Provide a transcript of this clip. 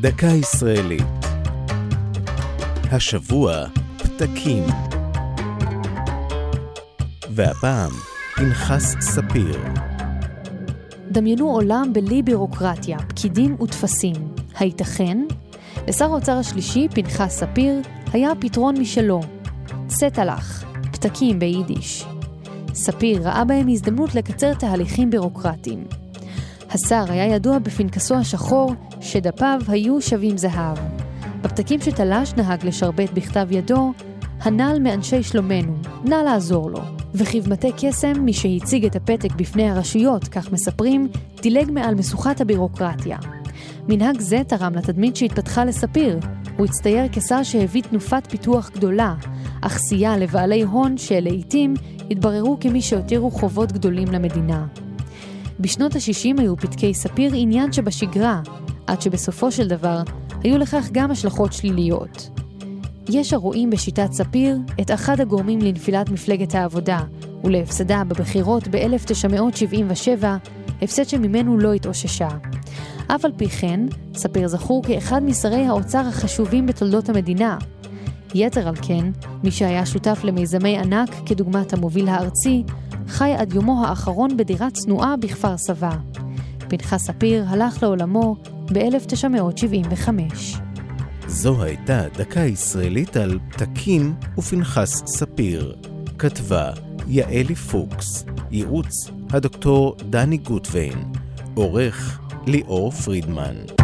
דקה ישראלית. השבוע פתקים. והפעם פנחס ספיר. דמיינו עולם בלי בירוקרטיה, פקידים וטפסים. הייתכן? לשר האוצר השלישי, פנחס ספיר, היה פתרון משלו. צטלח, פתקים ביידיש. ספיר ראה בהם הזדמנות לקצר תהליכים בירוקרטיים. השר היה ידוע בפנקסו השחור שדפיו היו שווים זהב. בפתקים שתלש נהג לשרבט בכתב ידו, הנ"ל מאנשי שלומנו, נא לעזור לו. וכבמטה קסם, מי שהציג את הפתק בפני הרשויות, כך מספרים, דילג מעל משוכת הבירוקרטיה. מנהג זה תרם לתדמית שהתפתחה לספיר. הוא הצטייר כשר שהביא תנופת פיתוח גדולה, אך סייע לבעלי הון שלעיתים התבררו כמי שהותירו חובות גדולים למדינה. בשנות ה-60 היו פתקי ספיר עניין שבשגרה, עד שבסופו של דבר היו לכך גם השלכות שליליות. יש הרואים בשיטת ספיר את אחד הגורמים לנפילת מפלגת העבודה ולהפסדה בבחירות ב-1977, הפסד שממנו לא התאוששה. אף על פי כן, ספיר זכור כאחד משרי האוצר החשובים בתולדות המדינה. יתר על כן, מי שהיה שותף למיזמי ענק כדוגמת המוביל הארצי, חי עד יומו האחרון בדירה צנועה בכפר סבא. פנחס ספיר הלך לעולמו ב-1975. זו הייתה דקה ישראלית על פתקים ופנחס ספיר. כתבה יעלי פוקס, ייעוץ הדוקטור דני גוטווין, עורך ליאור פרידמן.